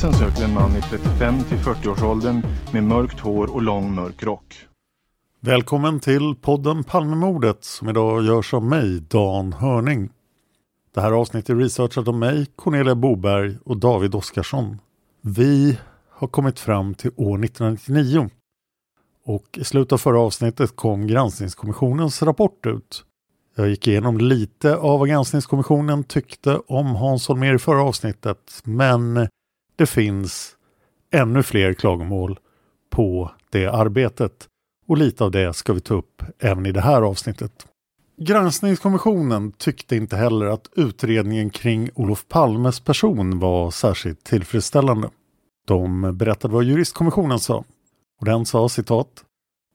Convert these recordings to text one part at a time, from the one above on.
Polisen söker en man i 35 till 40-årsåldern med mörkt hår och lång mörk rock. Välkommen till podden Palmemordet som idag görs av mig, Dan Hörning. Det här avsnittet är researchat av mig, Cornelia Boberg och David Oskarsson. Vi har kommit fram till år 1999 och i slutet av förra avsnittet kom granskningskommissionens rapport ut. Jag gick igenom lite av vad granskningskommissionen tyckte om Hans Holmér i förra avsnittet men det finns ännu fler klagomål på det arbetet och lite av det ska vi ta upp även i det här avsnittet. Granskningskommissionen tyckte inte heller att utredningen kring Olof Palmes person var särskilt tillfredsställande. De berättade vad juristkommissionen sa. Och den sa citat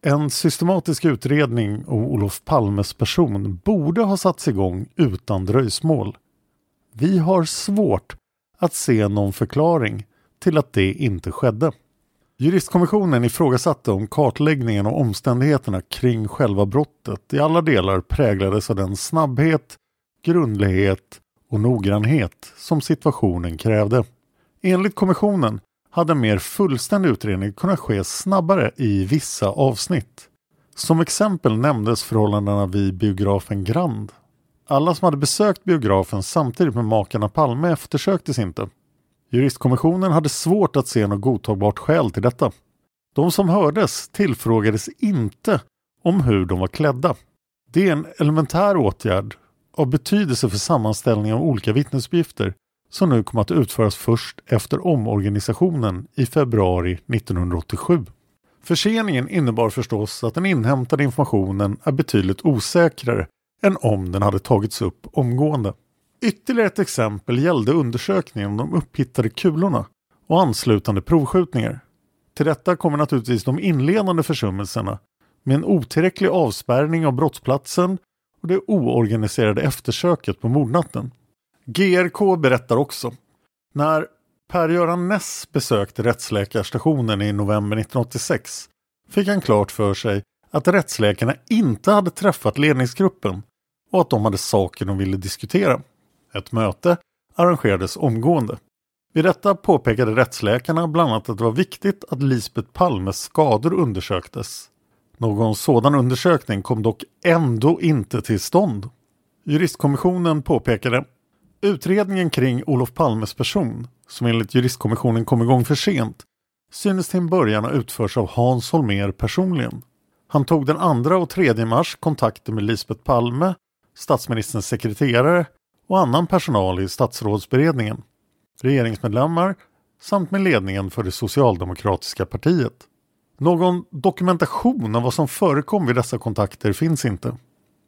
en systematisk utredning om Olof Palmes person borde ha satts igång utan dröjsmål. Vi har svårt att se någon förklaring till att det inte skedde. Juristkommissionen ifrågasatte om kartläggningen och omständigheterna kring själva brottet i alla delar präglades av den snabbhet, grundlighet och noggrannhet som situationen krävde. Enligt kommissionen hade en mer fullständig utredning kunnat ske snabbare i vissa avsnitt. Som exempel nämndes förhållandena vid biografen Grand. Alla som hade besökt biografen samtidigt med makarna Palme eftersöktes inte. Juristkommissionen hade svårt att se något godtagbart skäl till detta. De som hördes tillfrågades inte om hur de var klädda. Det är en elementär åtgärd av betydelse för sammanställning av olika vittnesuppgifter som nu kommer att utföras först efter omorganisationen i februari 1987. Förseningen innebar förstås att den inhämtade informationen är betydligt osäkrare än om den hade tagits upp omgående. Ytterligare ett exempel gällde undersökningen om de upphittade kulorna och anslutande provskjutningar. Till detta kommer naturligtvis de inledande försummelserna med en otillräcklig avspärrning av brottsplatsen och det oorganiserade eftersöket på mordnatten. GRK berättar också. När Per-Göran Ness besökte rättsläkarstationen i november 1986 fick han klart för sig att rättsläkarna inte hade träffat ledningsgruppen och att de hade saker de ville diskutera. Ett möte arrangerades omgående. Vid detta påpekade rättsläkarna bland annat att det var viktigt att Lisbeth Palmes skador undersöktes. Någon sådan undersökning kom dock ändå inte till stånd. Juristkommissionen påpekade Utredningen kring Olof Palmes person, som enligt juristkommissionen kom igång för sent, synes till en början ha utförts av Hans Holmér personligen. Han tog den 2 och 3 mars kontakter med Lisbeth Palme, statsministerns sekreterare och annan personal i statsrådsberedningen, regeringsmedlemmar samt med ledningen för det socialdemokratiska partiet. Någon dokumentation av vad som förekom vid dessa kontakter finns inte.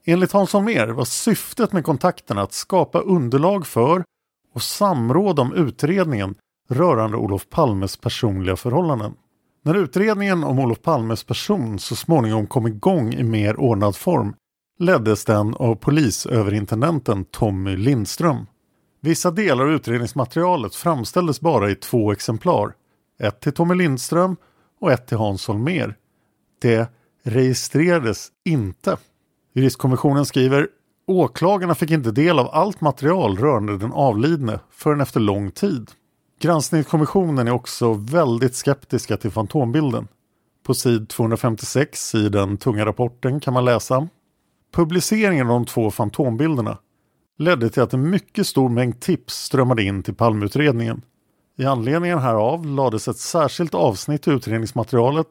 Enligt Hans Holmér var syftet med kontakterna att skapa underlag för och samråd om utredningen rörande Olof Palmes personliga förhållanden. När utredningen om Olof Palmes person så småningom kom igång i mer ordnad form leddes den av polisöverintendenten Tommy Lindström. Vissa delar av utredningsmaterialet framställdes bara i två exemplar. Ett till Tommy Lindström och ett till Hans Holmér. Det registrerades inte. Juristkommissionen skriver Åklagarna fick inte del av allt material rörande den avlidne förrän efter lång tid. Granskningskommissionen är också väldigt skeptiska till fantombilden. På sid 256 i den tunga rapporten kan man läsa Publiceringen av de två fantombilderna ledde till att en mycket stor mängd tips strömmade in till palmutredningen. I anledningen härav lades ett särskilt avsnitt i utredningsmaterialet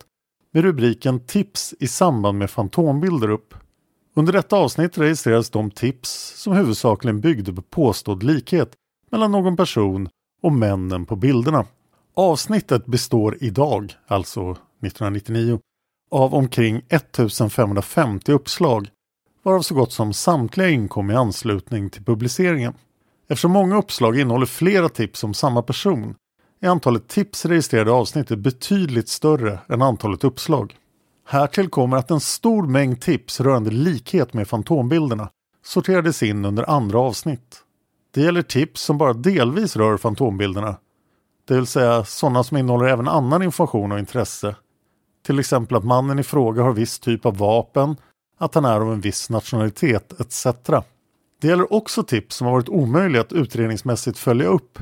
med rubriken Tips i samband med fantombilder upp. Under detta avsnitt registrerades de tips som huvudsakligen byggde på påstådd likhet mellan någon person och männen på bilderna. Avsnittet består idag, alltså 1999, av omkring 1550 uppslag varav så gott som samtliga inkom i anslutning till publiceringen. Eftersom många uppslag innehåller flera tips om samma person är antalet tips registrerade i avsnittet betydligt större än antalet uppslag. Härtill kommer att en stor mängd tips rörande likhet med fantombilderna sorterades in under andra avsnitt. Det gäller tips som bara delvis rör fantombilderna, det vill säga sådana som innehåller även annan information och intresse. Till exempel att mannen i fråga har viss typ av vapen, att han är av en viss nationalitet etc. Det gäller också tips som har varit omöjliga att utredningsmässigt följa upp.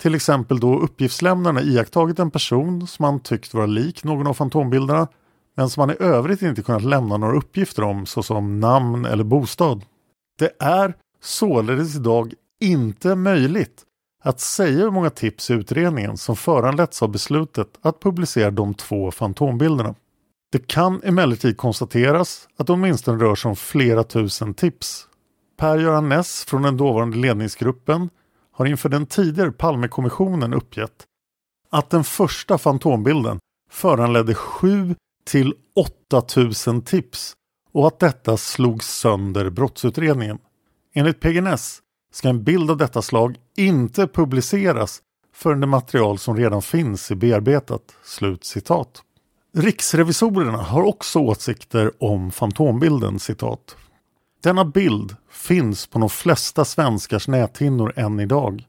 Till exempel då uppgiftslämnarna iakttagit en person som han tyckt vara lik någon av fantombilderna men som han i övrigt inte kunnat lämna några uppgifter om såsom namn eller bostad. Det är således idag inte möjligt att säga hur många tips i utredningen som föranletts av beslutet att publicera de två fantombilderna. Det kan emellertid konstateras att det åtminstone rör sig om flera tusen tips. Per-Göran Ness från den dåvarande ledningsgruppen har inför den tidigare Palmekommissionen uppgett att den första fantombilden föranledde 7 till 8000 tips och att detta slog sönder brottsutredningen. Enligt PGNS ska en bild av detta slag inte publiceras förrän det material som redan finns är bearbetat." Slut citat. Riksrevisorerna har också åsikter om fantombilden citat. Denna bild finns på de flesta svenskars näthinnor än idag.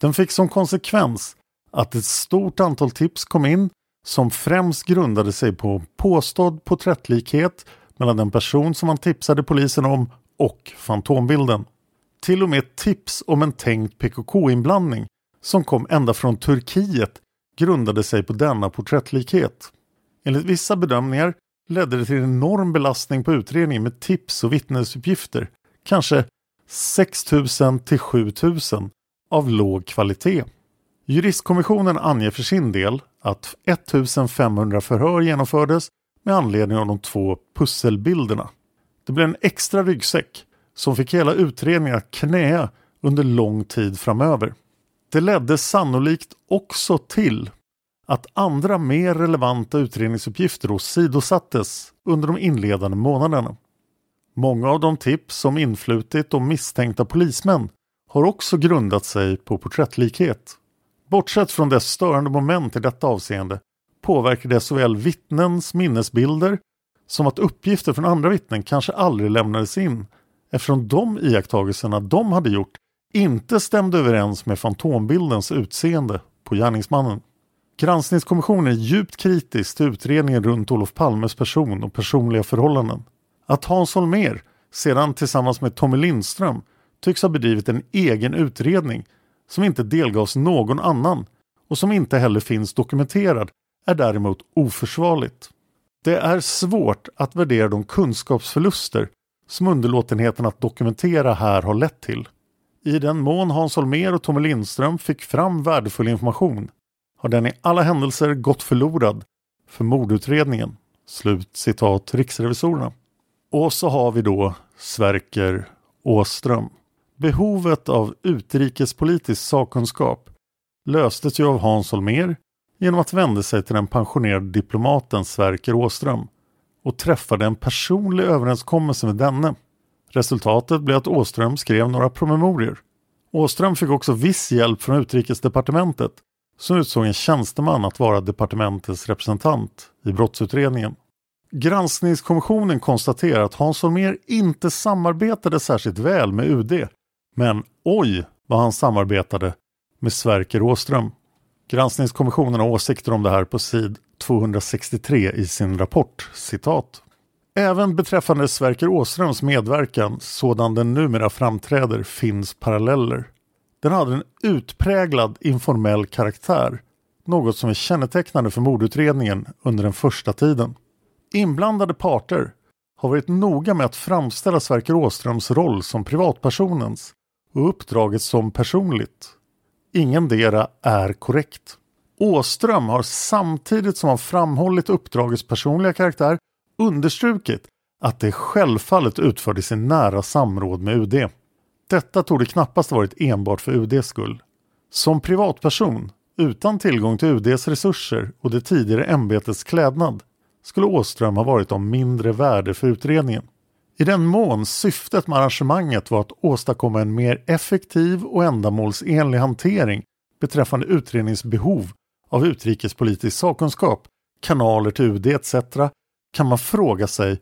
Den fick som konsekvens att ett stort antal tips kom in som främst grundade sig på påstådd porträttlikhet mellan den person som man tipsade polisen om och fantombilden. Till och med tips om en tänkt PKK-inblandning som kom ända från Turkiet grundade sig på denna porträttlikhet. Enligt vissa bedömningar ledde det till en enorm belastning på utredningen med tips och vittnesuppgifter. Kanske 6000 till 7000 av låg kvalitet. Juristkommissionen anger för sin del att 1500 förhör genomfördes med anledning av de två pusselbilderna. Det blev en extra ryggsäck som fick hela utredningen att knäa under lång tid framöver. Det ledde sannolikt också till att andra mer relevanta utredningsuppgifter åsidosattes under de inledande månaderna. Många av de tips som influtit om misstänkta polismän har också grundat sig på porträttlikhet. Bortsett från dess störande moment i detta avseende påverkar det såväl vittnens minnesbilder som att uppgifter från andra vittnen kanske aldrig lämnades in eftersom de iakttagelserna de hade gjort inte stämde överens med fantombildens utseende på gärningsmannen. Granskningskommissionen är djupt kritisk till utredningen runt Olof Palmes person och personliga förhållanden. Att Hans Holmér sedan tillsammans med Tommy Lindström tycks ha bedrivit en egen utredning som inte delgavs någon annan och som inte heller finns dokumenterad är däremot oförsvarligt. Det är svårt att värdera de kunskapsförluster som underlåtenheten att dokumentera här har lett till. I den mån Hans Holmér och Tommy Lindström fick fram värdefull information har den i alla händelser gått förlorad för mordutredningen. Slut citat Riksrevisorerna. Och så har vi då Sverker Åström. Behovet av utrikespolitisk sakkunskap löstes ju av Hans Holmér genom att vända sig till den pensionerade diplomaten Sverker Åström och träffade en personlig överenskommelse med denne. Resultatet blev att Åström skrev några promemorior. Åström fick också viss hjälp från utrikesdepartementet som utsåg en tjänsteman att vara departementets representant i brottsutredningen. Granskningskommissionen konstaterar att Hans Holmér inte samarbetade särskilt väl med UD. Men oj vad han samarbetade med Sverker Åström. Granskningskommissionen har åsikter om det här på sid 263 i sin rapport. Citat. Även beträffande Sverker Åströms medverkan, sådan den numera framträder, finns paralleller. Den hade en utpräglad informell karaktär, något som är kännetecknande för mordutredningen under den första tiden. Inblandade parter har varit noga med att framställa Sverker Åströms roll som privatpersonens och uppdraget som personligt. Ingendera är korrekt. Åström har samtidigt som han framhållit uppdragets personliga karaktär understrukit att det självfallet utfördes i nära samråd med UD. Detta tog det knappast varit enbart för UDs skull. Som privatperson, utan tillgång till UDs resurser och det tidigare ämbetets klädnad, skulle Åström ha varit av mindre värde för utredningen. I den mån syftet med arrangemanget var att åstadkomma en mer effektiv och ändamålsenlig hantering beträffande utredningsbehov av utrikespolitisk sakkunskap, kanaler till UD etc. kan man fråga sig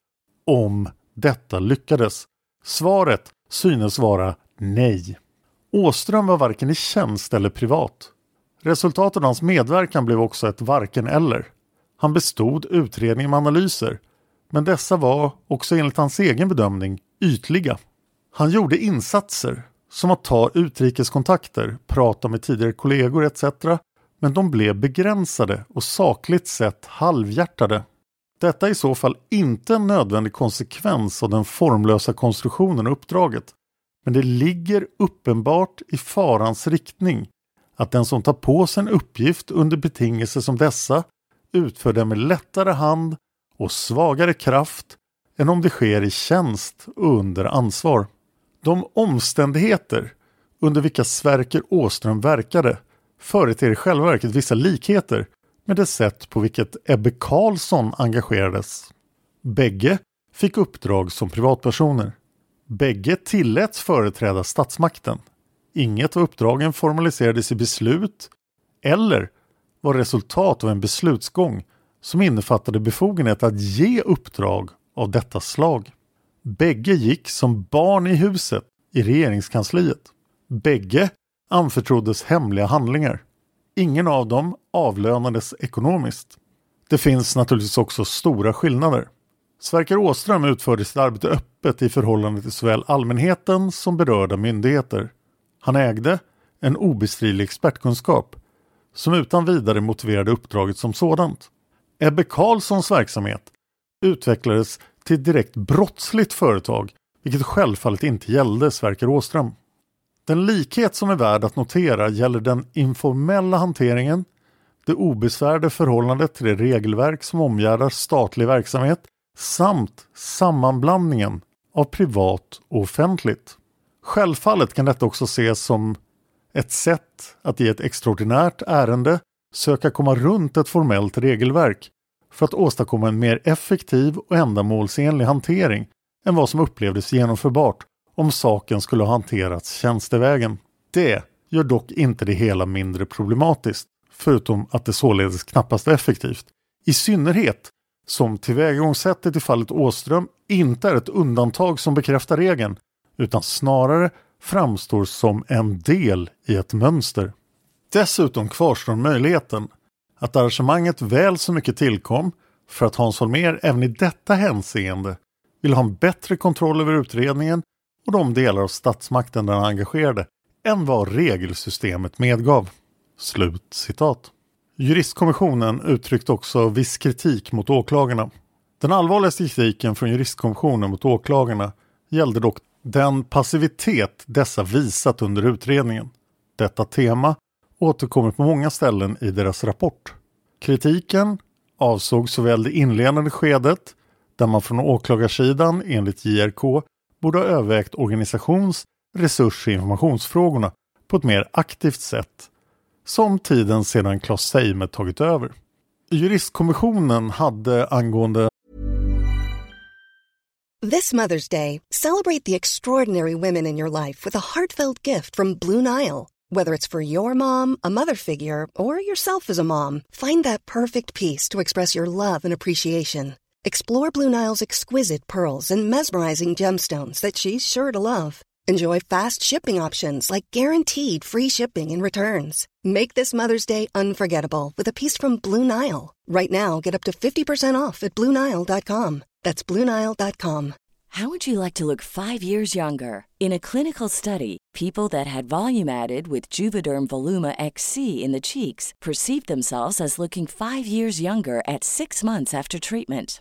om detta lyckades. Svaret synes vara nej. Åström var varken i tjänst eller privat. Resultatet av hans medverkan blev också ett varken eller. Han bestod utredningen med analyser, men dessa var också enligt hans egen bedömning ytliga. Han gjorde insatser, som att ta utrikeskontakter, prata med tidigare kollegor etc. Men de blev begränsade och sakligt sett halvhjärtade. Detta är i så fall inte en nödvändig konsekvens av den formlösa konstruktionen och uppdraget. Men det ligger uppenbart i farans riktning att den som tar på sig en uppgift under betingelser som dessa utför den med lättare hand och svagare kraft än om det sker i tjänst och under ansvar. De omständigheter under vilka Sverker Åström verkade företer i själva verket vissa likheter med det sätt på vilket Ebbe Carlsson engagerades. Bägge fick uppdrag som privatpersoner. Bägge tilläts företräda statsmakten. Inget av uppdragen formaliserades i beslut eller var resultat av en beslutsgång som innefattade befogenhet att ge uppdrag av detta slag. Bägge gick som barn i huset i regeringskansliet. Bägge anförtroddes hemliga handlingar. Ingen av dem avlönades ekonomiskt. Det finns naturligtvis också stora skillnader. Sverker Åström utförde sitt arbete öppet i förhållande till såväl allmänheten som berörda myndigheter. Han ägde en obestridlig expertkunskap som utan vidare motiverade uppdraget som sådant. Ebbe Carlssons verksamhet utvecklades till ett direkt brottsligt företag, vilket självfallet inte gällde Sverker Åström. Den likhet som är värd att notera gäller den informella hanteringen, det obesvärde förhållandet till det regelverk som omgärdar statlig verksamhet samt sammanblandningen av privat och offentligt. Självfallet kan detta också ses som ett sätt att i ett extraordinärt ärende söka komma runt ett formellt regelverk för att åstadkomma en mer effektiv och ändamålsenlig hantering än vad som upplevdes genomförbart om saken skulle ha hanterats tjänstevägen. Det gör dock inte det hela mindre problematiskt, förutom att det således knappast är effektivt. I synnerhet som tillvägagångssättet i fallet Åström inte är ett undantag som bekräftar regeln, utan snarare framstår som en del i ett mönster. Dessutom kvarstår möjligheten att arrangemanget väl så mycket tillkom för att Hans Holmér även i detta hänseende vill ha en bättre kontroll över utredningen och de delar av statsmakten där han engagerade än vad regelsystemet medgav. Slut citat. Juristkommissionen uttryckte också viss kritik mot åklagarna. Den allvarligaste kritiken från juristkommissionen mot åklagarna gällde dock den passivitet dessa visat under utredningen. Detta tema återkommer på många ställen i deras rapport. Kritiken avsåg såväl det inledande skedet där man från åklagarsidan enligt JRK borde ha övervägt organisations resurs och informationsfrågorna på ett mer aktivt sätt som tiden sedan Claes Seime tagit över. Juristkommissionen hade angående This Mother's Day, celebrate the extraordinary women in your life with a heartfelt gift from Blue Nile. Whether it's for your mom, a mother figure, or yourself as a mom, find that perfect piece to express your love and appreciation. Explore Blue Nile's exquisite pearls and mesmerizing gemstones that she's sure to love. Enjoy fast shipping options like guaranteed free shipping and returns. Make this Mother's Day unforgettable with a piece from Blue Nile. Right now, get up to 50% off at BlueNile.com. That's BlueNile.com. How would you like to look five years younger? In a clinical study, people that had volume added with Juvederm Voluma XC in the cheeks perceived themselves as looking five years younger at six months after treatment.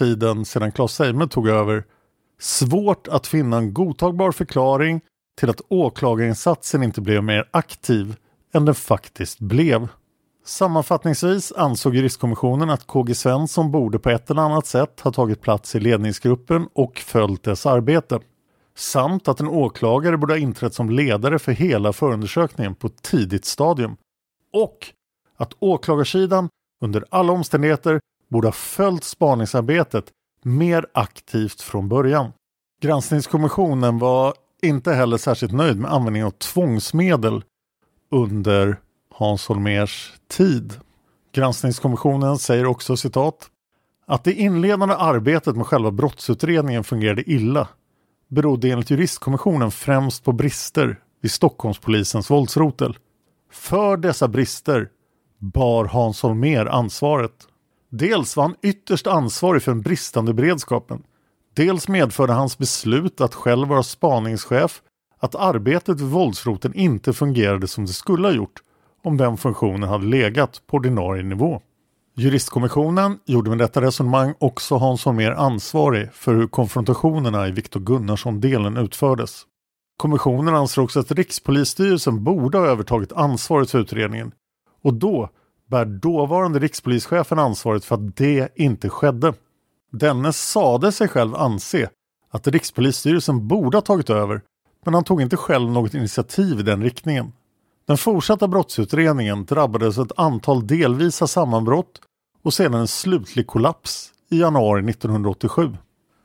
Tiden sedan Claes Zeime tog över svårt att finna en godtagbar förklaring till att åklagarinsatsen inte blev mer aktiv än den faktiskt blev. Sammanfattningsvis ansåg juristkommissionen att KG Svensson borde på ett eller annat sätt ha tagit plats i ledningsgruppen och följt dess arbete. Samt att en åklagare borde ha inträtt som ledare för hela förundersökningen på ett tidigt stadium. Och att åklagarsidan under alla omständigheter borde ha följt spaningsarbetet mer aktivt från början. Granskningskommissionen var inte heller särskilt nöjd med användningen av tvångsmedel under Hans Holmers tid. Granskningskommissionen säger också citat att det inledande arbetet med själva brottsutredningen fungerade illa berodde enligt juristkommissionen främst på brister vid Stockholmspolisens våldsrotel. För dessa brister bar Hans Holmér ansvaret. Dels var han ytterst ansvarig för den bristande beredskapen. Dels medförde hans beslut att själv vara spaningschef att arbetet vid våldsroten inte fungerade som det skulle ha gjort om den funktionen hade legat på ordinarie nivå. Juristkommissionen gjorde med detta resonemang också Hans Holmér ansvarig för hur konfrontationerna i Viktor Gunnarsson-delen utfördes. Kommissionen anser också att Rikspolisstyrelsen borde ha övertagit ansvaret för utredningen och då bär dåvarande rikspolischefen ansvaret för att det inte skedde. Denne sade sig själv anse att Rikspolisstyrelsen borde ha tagit över men han tog inte själv något initiativ i den riktningen. Den fortsatta brottsutredningen drabbades av ett antal delvisa sammanbrott och sedan en slutlig kollaps i januari 1987.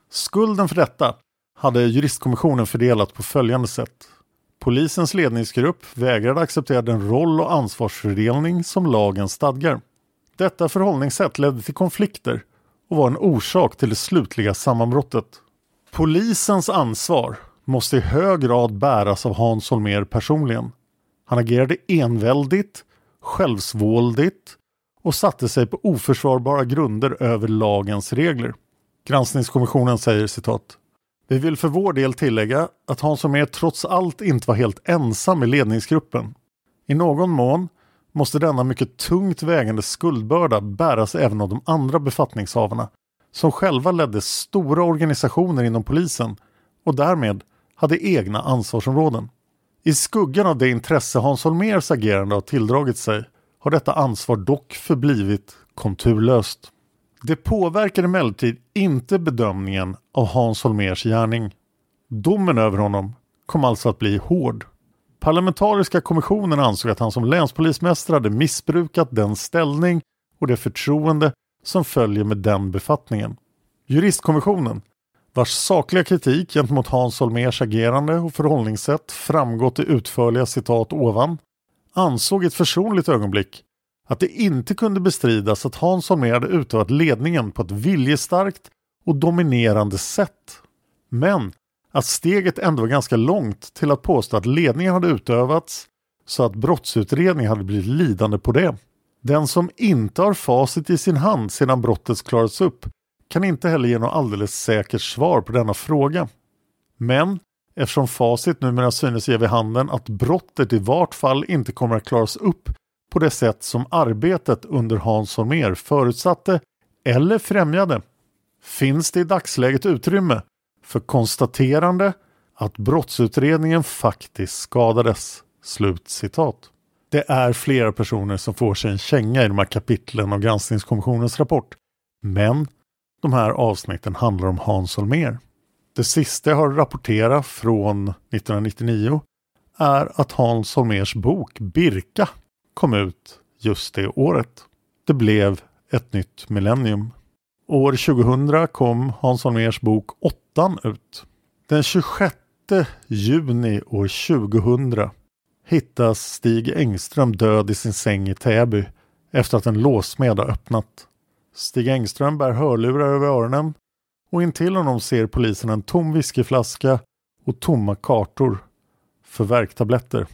Skulden för detta hade juristkommissionen fördelat på följande sätt. Polisens ledningsgrupp vägrade acceptera den roll och ansvarsfördelning som lagen stadgar. Detta förhållningssätt ledde till konflikter och var en orsak till det slutliga sammanbrottet. Polisens ansvar måste i hög grad bäras av Hans Holmér personligen. Han agerade enväldigt, självsvåldigt och satte sig på oförsvarbara grunder över lagens regler. Granskningskommissionen säger citat vi vill för vår del tillägga att Hans Holmér trots allt inte var helt ensam i ledningsgruppen. I någon mån måste denna mycket tungt vägande skuldbörda bäras även av de andra befattningshavarna som själva ledde stora organisationer inom polisen och därmed hade egna ansvarsområden. I skuggan av det intresse Hans Holmers agerande har tilldragit sig har detta ansvar dock förblivit konturlöst. Det påverkar emellertid inte bedömningen av Hans Holmers gärning. Domen över honom kom alltså att bli hård. Parlamentariska kommissionen ansåg att han som länspolismästare hade missbrukat den ställning och det förtroende som följer med den befattningen. Juristkommissionen, vars sakliga kritik gentemot Hans Holmers agerande och förhållningssätt framgått i utförliga citat ovan, ansåg i ett försonligt ögonblick att det inte kunde bestridas att Hans Holmér hade utövat ledningen på ett viljestarkt och dominerande sätt. Men att steget ändå var ganska långt till att påstå att ledningen hade utövats så att brottsutredningen hade blivit lidande på det. Den som inte har facit i sin hand sedan brottet klarats upp kan inte heller ge något alldeles säkert svar på denna fråga. Men eftersom facit numera synes ge vid handen att brottet i vart fall inte kommer att klaras upp på det sätt som arbetet under Hans Holmér förutsatte eller främjade finns det i dagsläget utrymme för konstaterande att brottsutredningen faktiskt skadades. Slut citat. Det är flera personer som får sig en känga i de här kapitlen av granskningskommissionens rapport. Men de här avsnitten handlar om Hans Holmér. Det sista jag har rapporterat från 1999 är att Hans Holmers bok Birka kom ut just det året. Det blev ett nytt millennium. År 2000 kom Hans Holmérs bok Åttan ut. Den 26 juni år 2000 hittas Stig Engström död i sin säng i Täby efter att en låsmed har öppnat. Stig Engström bär hörlurar över öronen och intill honom ser polisen en tom whiskyflaska och tomma kartor för värktabletter.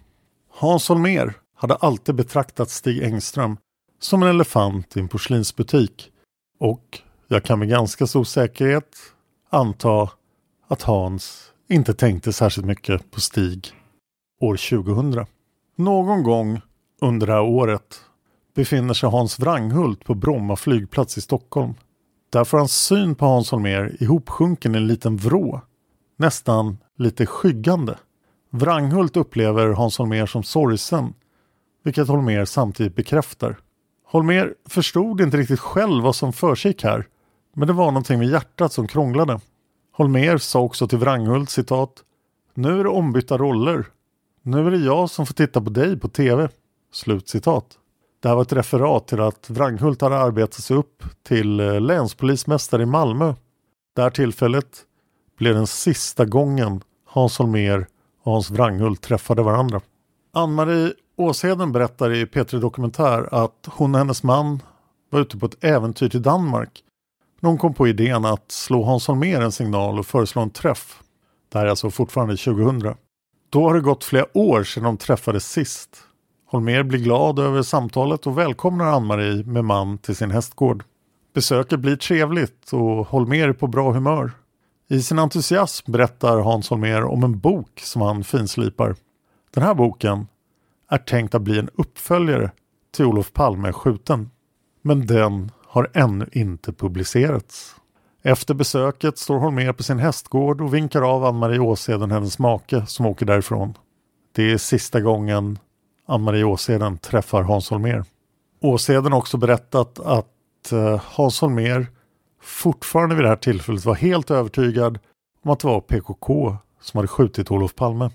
Hans Holmér hade alltid betraktat Stig Engström som en elefant i en porslinsbutik och jag kan med ganska stor säkerhet anta att Hans inte tänkte särskilt mycket på Stig år 2000. Någon gång under det här året befinner sig Hans Wranghult på Bromma flygplats i Stockholm. Där får hans syn på Hans Holmér ihopsjunken i en liten vrå. Nästan lite skyggande. Wranghult upplever Hans Holmér som sorgsen, vilket Holmér samtidigt bekräftar. Holmér förstod inte riktigt själv vad som försiggick här, men det var någonting med hjärtat som krånglade. Holmér sa också till Wranghult citat Nu är det ombytta roller. Nu är det jag som får titta på dig på TV. Slut citat. Det här var ett referat till att Wranghult hade arbetat sig upp till eh, länspolismästare i Malmö. Det här tillfället blev den sista gången Hans Holmér och Hans Wranghult träffade varandra. Ann-Marie Åsheden berättar i P3 Dokumentär att hon och hennes man var ute på ett äventyr till Danmark. När hon kom på idén att slå Hans Holmér en signal och föreslå en träff. Det här är alltså fortfarande 2000. Då har det gått flera år sedan de träffades sist. Holmer blir glad över samtalet och välkomnar Ann-Marie med man till sin hästgård. Besöket blir trevligt och Holmer är på bra humör. I sin entusiasm berättar Hans Holmer om en bok som han finslipar. Den här boken är tänkt att bli en uppföljare till Olof Palme skjuten. Men den har ännu inte publicerats. Efter besöket står Holmér på sin hästgård och vinkar av Ann-Marie Åseden, hennes make, som åker därifrån. Det är sista gången Ann-Marie Åseden träffar Hans Holmér. Åseden har också berättat att eh, Hans Holmér fortfarande vid det här tillfället var helt övertygad om att det var PKK som hade skjutit Olof Palme.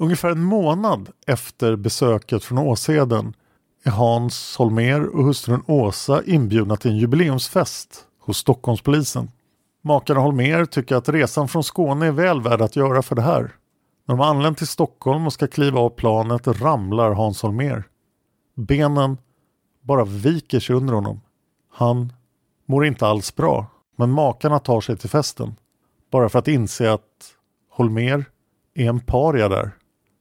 Ungefär en månad efter besöket från Åseden är Hans Holmér och hustrun Åsa inbjudna till en jubileumsfest hos Stockholmspolisen. Makarna Holmér tycker att resan från Skåne är väl värd att göra för det här. När de anlänt till Stockholm och ska kliva av planet ramlar Hans Holmér. Benen bara viker sig under honom. Han mår inte alls bra, men makarna tar sig till festen. Bara för att inse att Holmér är en paria där.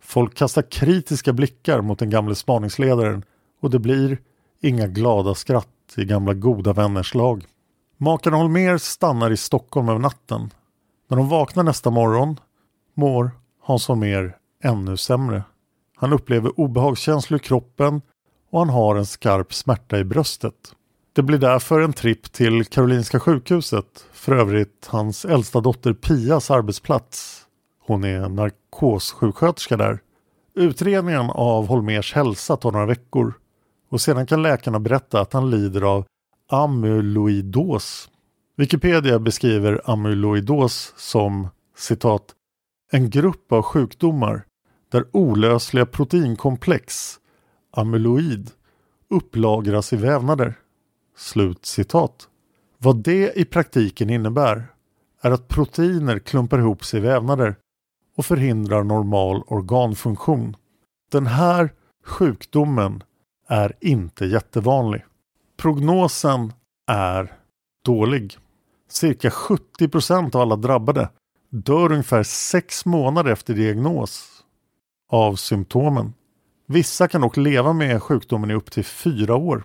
Folk kastar kritiska blickar mot den gamle spaningsledaren och det blir inga glada skratt i gamla goda vänners lag. Makarna Holmér stannar i Stockholm över natten. När de vaknar nästa morgon mår Hans Holmér ännu sämre. Han upplever obehagskänslor i kroppen och han har en skarp smärta i bröstet. Det blir därför en tripp till Karolinska sjukhuset, för övrigt hans äldsta dotter Pias arbetsplats. Hon är narkossjuksköterska där. Utredningen av Holmers hälsa tar några veckor och sedan kan läkarna berätta att han lider av amyloidos. Wikipedia beskriver amyloidos som citat en grupp av sjukdomar där olösliga proteinkomplex, amyloid, upplagras i vävnader. Slut citat. Vad det i praktiken innebär är att proteiner klumpar ihop sig i vävnader och förhindrar normal organfunktion. Den här sjukdomen är inte jättevanlig. Prognosen är dålig. Cirka 70 procent av alla drabbade dör ungefär sex månader efter diagnos av symptomen. Vissa kan dock leva med sjukdomen i upp till fyra år.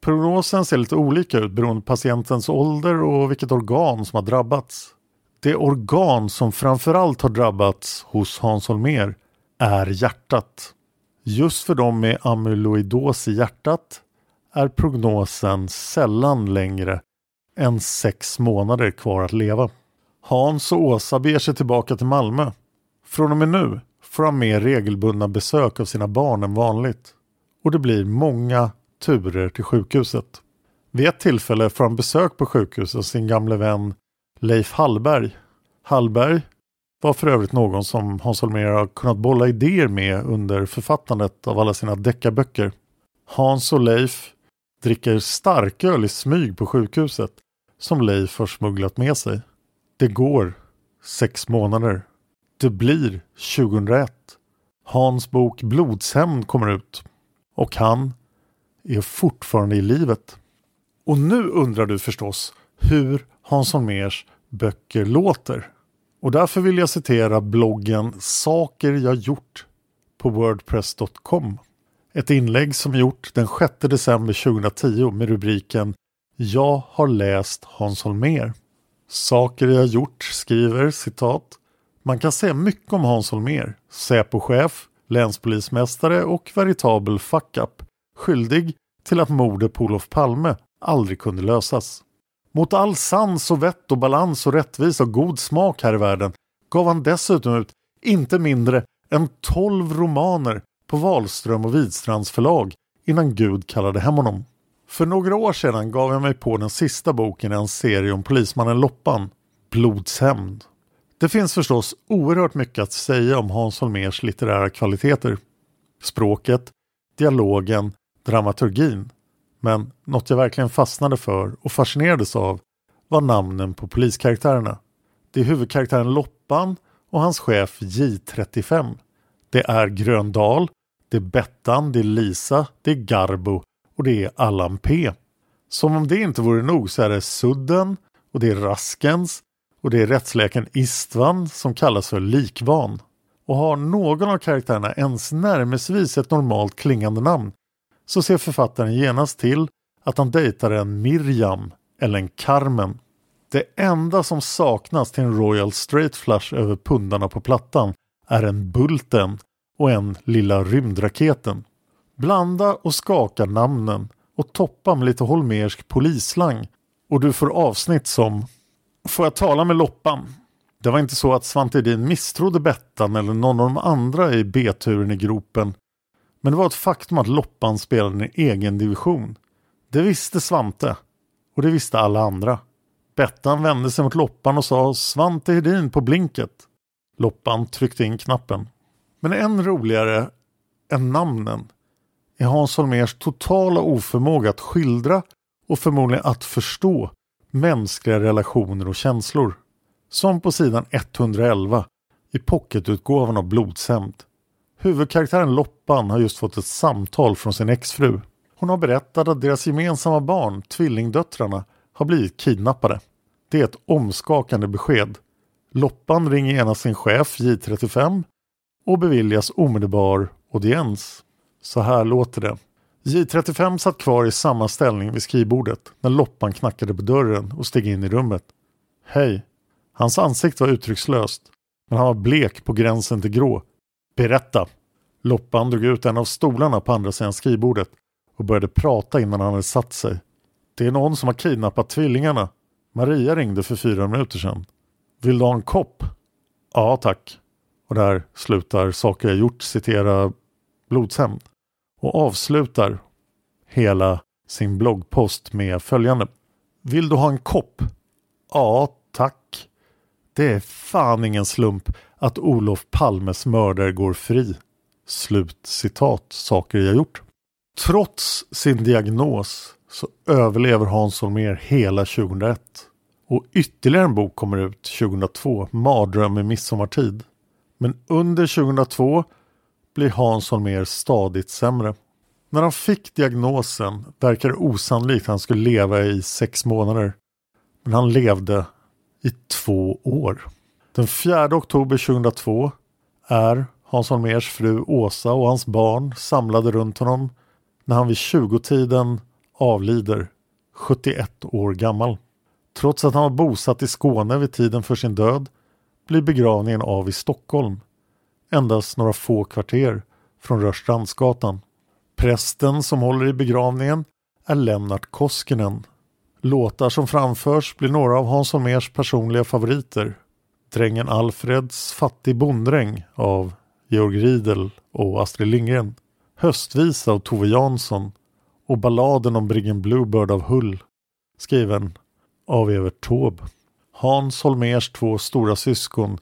Prognosen ser lite olika ut beroende på patientens ålder och vilket organ som har drabbats. Det organ som framförallt har drabbats hos Hans Holmér är hjärtat. Just för dem med amyloidos i hjärtat är prognosen sällan längre än sex månader kvar att leva. Hans och Åsa beger sig tillbaka till Malmö. Från och med nu får han mer regelbundna besök av sina barn än vanligt. Och det blir många turer till sjukhuset. Vid ett tillfälle får han besök på sjukhuset av sin gamle vän Leif Hallberg. Hallberg var för övrigt någon som Hans Holmér har kunnat bolla idéer med under författandet av alla sina deckarböcker. Hans och Leif dricker starköl i smyg på sjukhuset som Leif har smugglat med sig. Det går sex månader. Det blir 2001. Hans bok Blodshämnd kommer ut och han är fortfarande i livet. Och nu undrar du förstås hur Hans Holmérs böcker låter. Och därför vill jag citera bloggen Saker jag gjort på wordpress.com. Ett inlägg som gjort den 6 december 2010 med rubriken Jag har läst Hans Holmér. Saker jag gjort skriver citat Man kan säga mycket om Hans Holmér, Säpochef, länspolismästare och veritabel fuck-up, skyldig till att mordet på Olof Palme aldrig kunde lösas. Mot all sans och vett och balans och rättvisa och god smak här i världen gav han dessutom ut inte mindre än 12 romaner på Wahlström och Widstrands förlag innan Gud kallade hem honom. För några år sedan gav jag mig på den sista boken i en serie om polismannen Loppan, Blodshämnd. Det finns förstås oerhört mycket att säga om Hans Holmers litterära kvaliteter. Språket, dialogen, dramaturgin. Men något jag verkligen fastnade för och fascinerades av var namnen på poliskaraktärerna. Det är huvudkaraktären Loppan och hans chef J35. Det är Gröndal, det är Bettan, det är Lisa, det är Garbo och det är Allan P. Som om det inte vore nog så är det Sudden och det är Raskens och det är rättsläkaren Istvan som kallas för Likvan. Och har någon av karaktärerna ens närmesvis ett normalt klingande namn så ser författaren genast till att han dejtar en Miriam eller en Carmen. Det enda som saknas till en Royal Straight Flush över pundarna på plattan är en Bulten och en Lilla rymdraketen. Blanda och skaka namnen och toppa med lite holmersk polisslang och du får avsnitt som Får jag tala med Loppan? Det var inte så att Svante Edin misstrodde Bettan eller någon av de andra i B-turen i gropen. Men det var ett faktum att Loppan spelade en egen division. Det visste Svante. Och det visste alla andra. Bettan vände sig mot Loppan och sa Svante Hedin på blinket. Loppan tryckte in knappen. Men än roligare än namnen är Hans Holmers totala oförmåga att skildra och förmodligen att förstå mänskliga relationer och känslor. Som på sidan 111 i pocketutgåvan av Blodshämnd. Huvudkaraktären Loppan har just fått ett samtal från sin exfru. Hon har berättat att deras gemensamma barn, tvillingdöttrarna, har blivit kidnappade. Det är ett omskakande besked. Loppan ringer genast sin chef J35 och beviljas omedelbar audiens. Så här låter det. J35 satt kvar i samma ställning vid skrivbordet när Loppan knackade på dörren och steg in i rummet. Hej. Hans ansikte var uttryckslöst, men han var blek på gränsen till grå. Berätta. Loppan drog ut en av stolarna på andra sidan skrivbordet och började prata innan han hade satt sig. Det är någon som har kidnappat tvillingarna. Maria ringde för fyra minuter sedan. Vill du ha en kopp? Ja, tack. Och där slutar Saker jag gjort citera Blodshämnd och avslutar hela sin bloggpost med följande. Vill du ha en kopp? Ja, tack. Det är fan ingen slump att Olof Palmes mördare går fri. Slut citat, saker jag gjort. Trots sin diagnos så överlever Hans Holmér hela 2001. Och ytterligare en bok kommer ut 2002, Mardröm i midsommartid. Men under 2002 blir Hans Holmér stadigt sämre. När han fick diagnosen verkar det osannolikt att han skulle leva i sex månader. Men han levde i två år. Den 4 oktober 2002 är Hans Holmérs fru Åsa och hans barn samlade runt honom när han vid 20-tiden avlider, 71 år gammal. Trots att han var bosatt i Skåne vid tiden för sin död blir begravningen av i Stockholm, endast några få kvarter från Rörstrandsgatan. Prästen som håller i begravningen är Lennart Koskinen. Låtar som framförs blir några av Hans Holmérs personliga favoriter. Drängen Alfreds Fattig bonddräng av Georg Riedel och Astrid Lindgren. Höstvisa av Tove Jansson och balladen om briggen Bluebird av Hull skriven av Evert Taube. Hans Holmers två stora syskon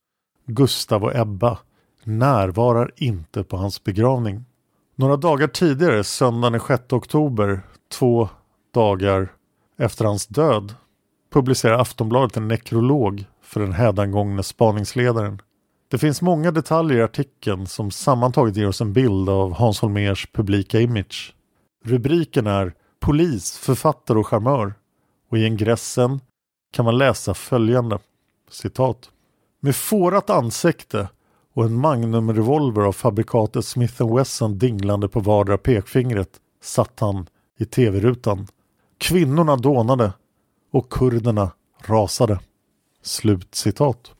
Gustav och Ebba närvarar inte på hans begravning. Några dagar tidigare, söndagen den 6 oktober, två dagar efter hans död, publicerar Aftonbladet en nekrolog för den hädangångne spaningsledaren. Det finns många detaljer i artikeln som sammantaget ger oss en bild av Hans Holmers publika image. Rubriken är Polis, författare och charmör och i ingressen kan man läsa följande citat. Med fårat ansikte och en magnumrevolver av fabrikatet Smith Wesson dinglande på vardera pekfingret satt han i tv-rutan. Kvinnorna dånade och kurderna rasade. Slut citat.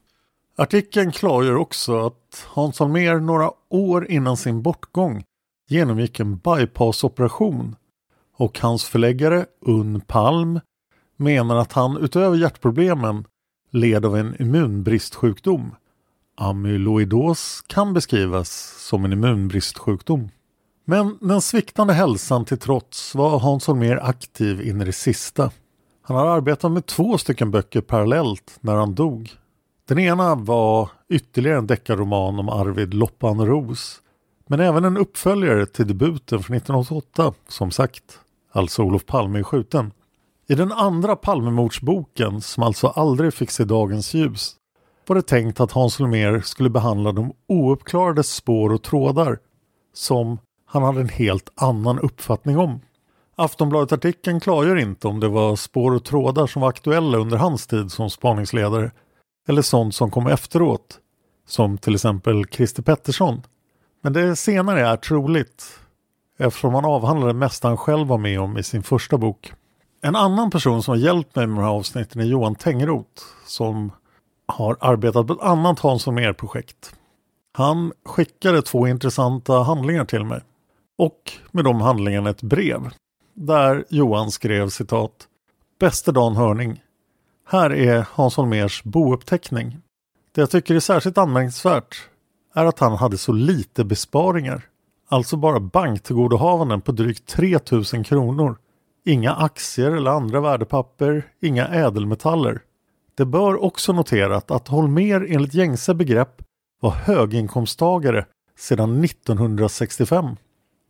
Artikeln klargör också att Hans Holmér några år innan sin bortgång genomgick en bypassoperation och hans förläggare Unn Palm menar att han utöver hjärtproblemen led av en immunbristsjukdom. Amyloidos kan beskrivas som en immunbristsjukdom. Men den sviktande hälsan till trots var Hans Holmér aktiv in i det sista. Han har arbetat med två stycken böcker parallellt när han dog. Den ena var ytterligare en deckarroman om Arvid Loppan Ros men även en uppföljare till debuten från 1988, som sagt, alltså Olof Palme är skjuten. I den andra Palmemordsboken, som alltså aldrig fick se dagens ljus, var det tänkt att Hans Holmér skulle behandla de ouppklarade spår och trådar som han hade en helt annan uppfattning om. Aftonbladet-artikeln klargör inte om det var spår och trådar som var aktuella under hans tid som spaningsledare eller sånt som kom efteråt, som till exempel Christer Pettersson. Men det senare är troligt eftersom han avhandlar det mesta han själv var med om i sin första bok. En annan person som har hjälpt mig med de här avsnitten är Johan Tengroth som har arbetat på ett annat Hans projekt. Han skickade två intressanta handlingar till mig och med de handlingarna ett brev där Johan skrev citat Bäste Dan Hörning Här är Hans Holmers bouppteckning. Det jag tycker är särskilt anmärkningsvärt är att han hade så lite besparingar. Alltså bara banktillgodohavanden på drygt 3000 kronor. Inga aktier eller andra värdepapper, inga ädelmetaller. Det bör också noterat att Holmer enligt gängse begrepp var höginkomsttagare sedan 1965.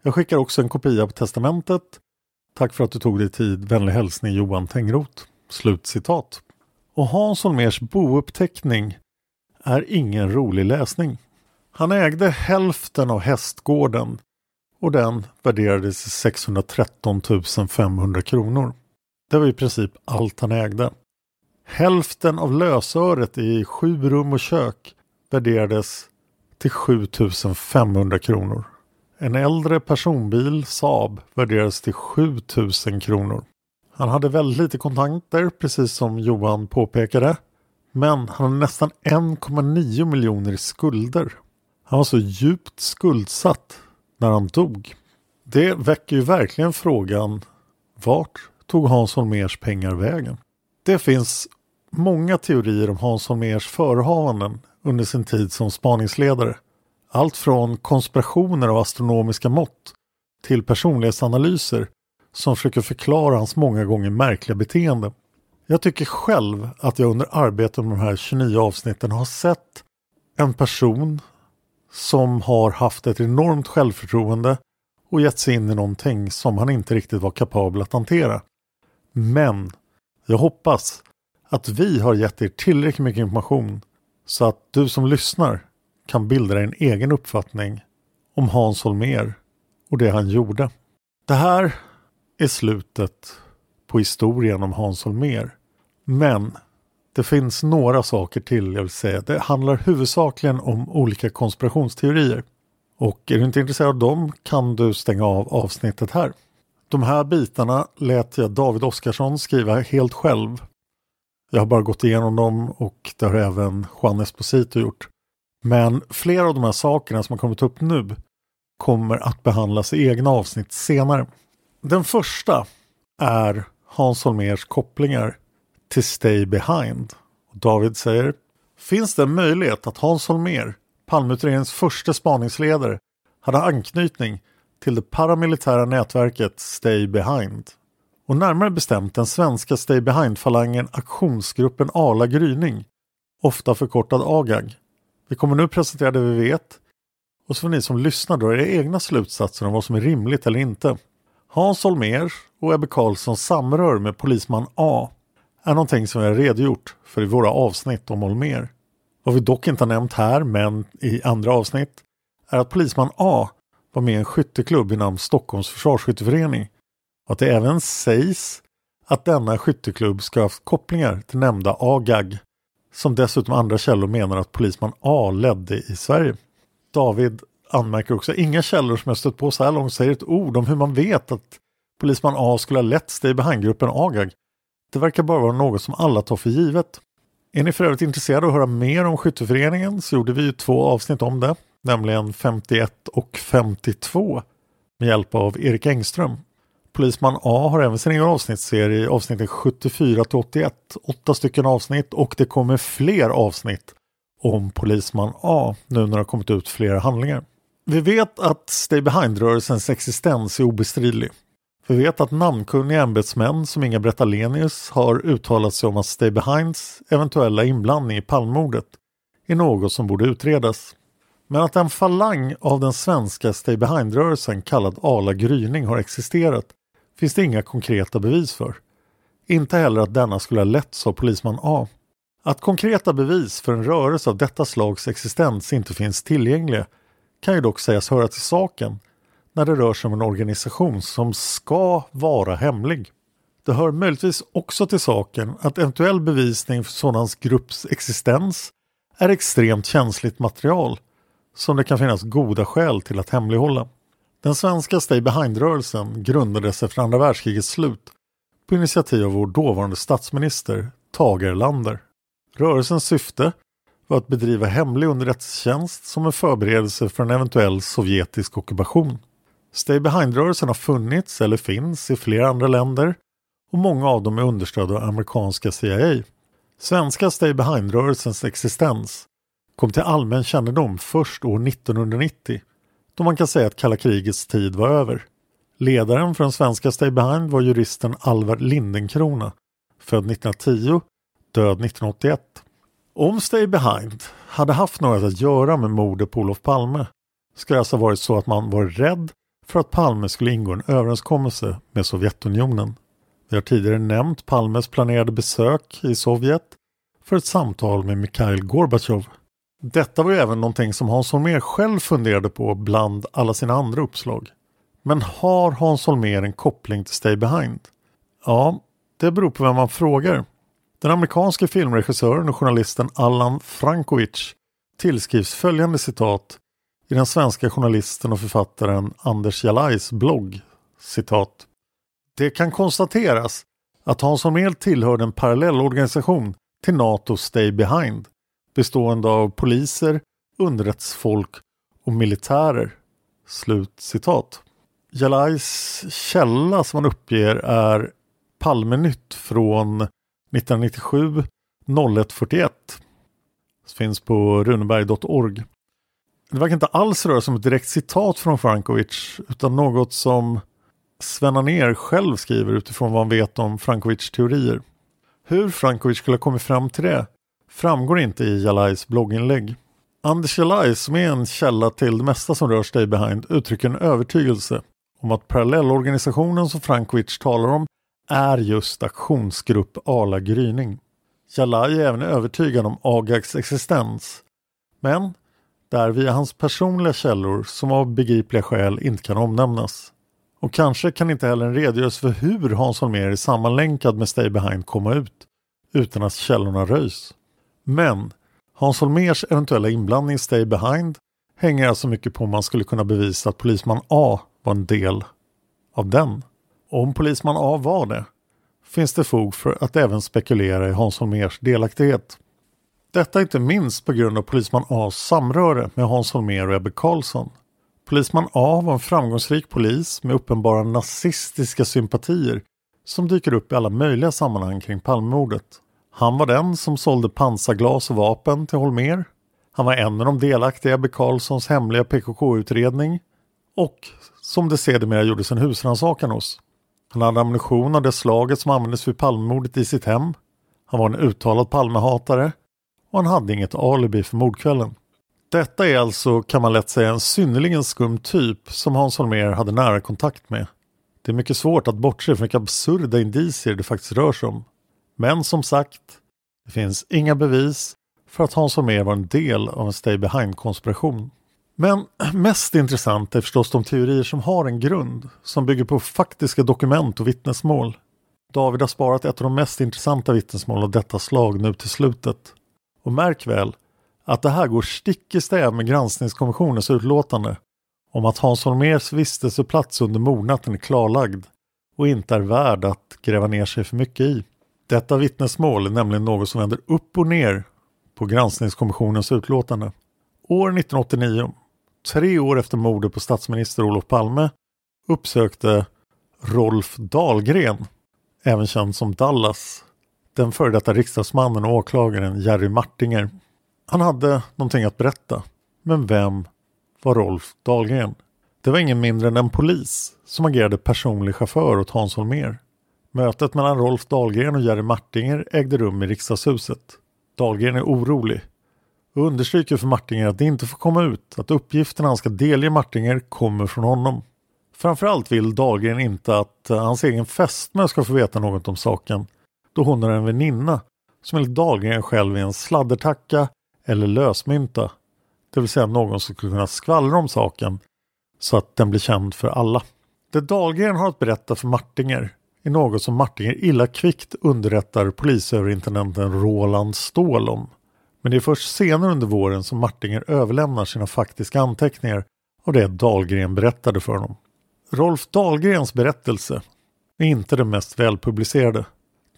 Jag skickar också en kopia på testamentet. Tack för att du tog dig tid. Vänlig hälsning Johan Tengroth. Slutcitat. Och Hans Holmers bouppteckning är ingen rolig läsning. Han ägde hälften av hästgården och den värderades till 613 500 kronor. Det var i princip allt han ägde. Hälften av lösöret i sju rum och kök värderades till 7 500 kronor. En äldre personbil, Saab, värderades till 7000 kronor. Han hade väldigt lite kontanter, precis som Johan påpekade. Men han hade nästan 1,9 miljoner i skulder. Han var så djupt skuldsatt när han dog. Det väcker ju verkligen frågan vart tog Hans Holmers pengar vägen? Det finns många teorier om Hans Holmers förehavanden under sin tid som spaningsledare. Allt från konspirationer av astronomiska mått till personlighetsanalyser som försöker förklara hans många gånger märkliga beteende. Jag tycker själv att jag under arbetet med de här 29 avsnitten har sett en person som har haft ett enormt självförtroende och gett sig in i någonting som han inte riktigt var kapabel att hantera. Men jag hoppas att vi har gett er tillräckligt mycket information så att du som lyssnar kan bilda dig en egen uppfattning om Hans Holmér och det han gjorde. Det här är slutet på historien om Hans Holmér. Men det finns några saker till jag vill säga. Det handlar huvudsakligen om olika konspirationsteorier. Och är du inte intresserad av dem kan du stänga av avsnittet här. De här bitarna lät jag David Oskarsson skriva helt själv. Jag har bara gått igenom dem och det har även Juan Esposito gjort. Men flera av de här sakerna som har kommit upp nu kommer att behandlas i egna avsnitt senare. Den första är Hans Holmers kopplingar till Stay Behind. David säger Finns det en möjlighet att Hans Holmer, Palmeutredningens första spaningsledare, hade anknytning till det paramilitära nätverket Stay Behind? Och närmare bestämt den svenska Stay Behind-falangen aktionsgruppen Ala Gryning, ofta förkortad AGAG. Vi kommer nu presentera det vi vet och så får ni som lyssnar dra era egna slutsatser om vad som är rimligt eller inte. Hans Holmér och Ebbe Karlssons samrör med polisman A är någonting som vi har redogjort för i våra avsnitt om Holmér. Vad vi dock inte har nämnt här, men i andra avsnitt, är att polisman A var med i en skytteklubb i namn Stockholms försvarsskytteförening och att det även sägs att denna skytteklubb ska ha haft kopplingar till nämnda AGAG som dessutom andra källor menar att polisman A ledde i Sverige. David anmärker också inga källor som jag stött på så här långt säger ett ord om hur man vet att polisman A skulle ha lett Stay Behind-gruppen AGAG. Det verkar bara vara något som alla tar för givet. Är ni för övrigt intresserade av att höra mer om skytteföreningen så gjorde vi ju två avsnitt om det, nämligen 51 och 52 med hjälp av Erik Engström. Polisman A har även sin egen avsnittsserie avsnitten 74 till 81, åtta stycken avsnitt och det kommer fler avsnitt om Polisman A nu när det har kommit ut flera handlingar. Vi vet att Stay Behind-rörelsens existens är obestridlig. Vi vet att namnkunniga ämbetsmän som Inga-Britt har uttalat sig om att Stay Behinds eventuella inblandning i Palmemordet är något som borde utredas. Men att en falang av den svenska Stay Behind-rörelsen kallad Ala Gryning har existerat finns det inga konkreta bevis för. Inte heller att denna skulle ha letts av polisman A. Att konkreta bevis för en rörelse av detta slags existens inte finns tillgängliga kan ju dock sägas höra till saken när det rör sig om en organisation som ska vara hemlig. Det hör möjligtvis också till saken att eventuell bevisning för sådans grupps existens är extremt känsligt material som det kan finnas goda skäl till att hemlighålla. Den svenska Stay Behind-rörelsen grundades efter andra världskrigets slut på initiativ av vår dåvarande statsminister Tage Erlander. Rörelsens syfte var att bedriva hemlig underrättelsetjänst som en förberedelse för en eventuell sovjetisk ockupation. Stay Behind-rörelsen har funnits eller finns i flera andra länder och många av dem är understödda av amerikanska CIA. Svenska Stay Behind-rörelsens existens kom till allmän kännedom först år 1990 då man kan säga att kalla krigets tid var över. Ledaren för den svenska Stay Behind var juristen Alvar Lindenkrona, född 1910, död 1981. Om Stay Behind hade haft något att göra med mordet på Olof Palme skulle det alltså varit så att man var rädd för att Palme skulle ingå en överenskommelse med Sovjetunionen. Vi har tidigare nämnt Palmes planerade besök i Sovjet för ett samtal med Mikhail Gorbatjov. Detta var ju även någonting som Hans Holmér själv funderade på bland alla sina andra uppslag. Men har Hans Holmér en koppling till Stay Behind? Ja, det beror på vem man frågar. Den amerikanske filmregissören och journalisten Allan Frankovic tillskrivs följande citat i den svenska journalisten och författaren Anders Jalais blogg. Citat. Det kan konstateras att Hans Holmér tillhörde en parallellorganisation till NATO Stay Behind bestående av poliser, underrättsfolk och militärer. Slut citat. Jalais källa som han uppger är Palmenytt från 1997 0141. Finns på runeberg.org. Det verkar inte alls röra sig om ett direkt citat från Frankovic utan något som Sven Anér själv skriver utifrån vad han vet om Frankovics teorier. Hur Frankovic skulle ha kommit fram till det framgår inte i Jalais blogginlägg. Anders Jalai, som är en källa till det mesta som rör Stay Behind, uttrycker en övertygelse om att parallellorganisationen som Frankovic talar om är just aktionsgrupp Arla Gryning. Jalai är även övertygad om Agags existens, men där via hans personliga källor som av begripliga skäl inte kan omnämnas. Och kanske kan inte heller en redogörelse för hur Hans Holmér är sammanlänkad med Stay Behind komma ut utan att källorna röjs. Men Hans Holmers eventuella inblandning i Stay Behind hänger alltså mycket på om man skulle kunna bevisa att polisman A var en del av den. Och om polisman A var det finns det fog för att även spekulera i Hans Holmers delaktighet. Detta inte minst på grund av polisman A's samröre med Hans Holmér och Ebbe Karlsson. Polisman A var en framgångsrik polis med uppenbara nazistiska sympatier som dyker upp i alla möjliga sammanhang kring Palmemordet. Han var den som sålde pansarglas och vapen till Holmer. Han var en av de delaktiga i Ebbe Karlssons hemliga PKK-utredning och som det sedermera gjordes en husrannsakan hos. Han hade ammunition av det slaget som användes vid Palmemordet i sitt hem. Han var en uttalad Palmehatare och han hade inget alibi för mordkvällen. Detta är alltså, kan man lätt säga, en synnerligen skum typ som Hans Holmér hade nära kontakt med. Det är mycket svårt att bortse från vilka absurda indicier det faktiskt rör sig om. Men som sagt, det finns inga bevis för att Hans Holmér var en del av en Stay Behind-konspiration. Men mest intressant är förstås de teorier som har en grund, som bygger på faktiska dokument och vittnesmål. David har sparat ett av de mest intressanta vittnesmål av detta slag nu till slutet. Och märk väl att det här går stick i stäv med granskningskommissionens utlåtande om att Hans Holmers vistelseplats under mordnatten är klarlagd och inte är värd att gräva ner sig för mycket i. Detta vittnesmål är nämligen något som vänder upp och ner på granskningskommissionens utlåtande. År 1989, tre år efter mordet på statsminister Olof Palme, uppsökte Rolf Dahlgren, även känd som Dallas, den före detta riksdagsmannen och åklagaren Jerry Martinger. Han hade någonting att berätta. Men vem var Rolf Dahlgren? Det var ingen mindre än en polis som agerade personlig chaufför åt Hans Holmér. Mötet mellan Rolf Dahlgren och Jerry Martinger ägde rum i riksdagshuset. Dahlgren är orolig och understryker för Martinger att det inte får komma ut att uppgifterna han ska delge Martinger kommer från honom. Framförallt vill Dahlgren inte att eh, hans egen fästmö ska få veta något om saken då hon är en väninna som enligt Dahlgren själv är en sladdertacka eller lösmynta. Det vill säga någon som skulle kunna skvallra om saken så att den blir känd för alla. Det Dahlgren har att berätta för Martinger är något som Martinger illa kvickt underrättar polisöverintendenten Roland Ståhl om. Men det är först senare under våren som Martinger överlämnar sina faktiska anteckningar av det Dahlgren berättade för honom. Rolf Dahlgrens berättelse är inte den mest välpublicerade.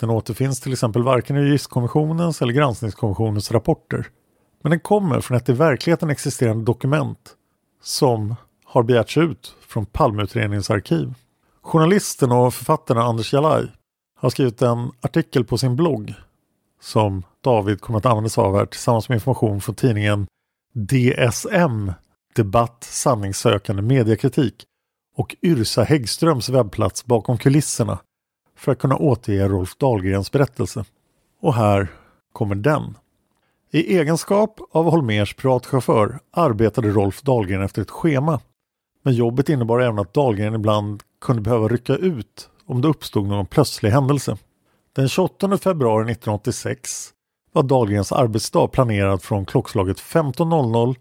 Den återfinns till exempel varken i juristkommissionens eller granskningskommissionens rapporter. Men den kommer från ett i verkligheten existerande dokument som har begärts ut från Palmeutredningens arkiv. Journalisten och författaren Anders Jalaj har skrivit en artikel på sin blogg som David kommer att använda sig av här tillsammans med information från tidningen DSM Debatt Sanningssökande Mediekritik och Yrsa Häggströms webbplats bakom kulisserna för att kunna återge Rolf Dahlgrens berättelse. Och här kommer den. I egenskap av Holmers privatchaufför arbetade Rolf Dahlgren efter ett schema. Men jobbet innebar även att Dahlgren ibland kunde behöva rycka ut om det uppstod någon plötslig händelse. Den 28 februari 1986 var Dahlgrens arbetsdag planerad från klockslaget 15.00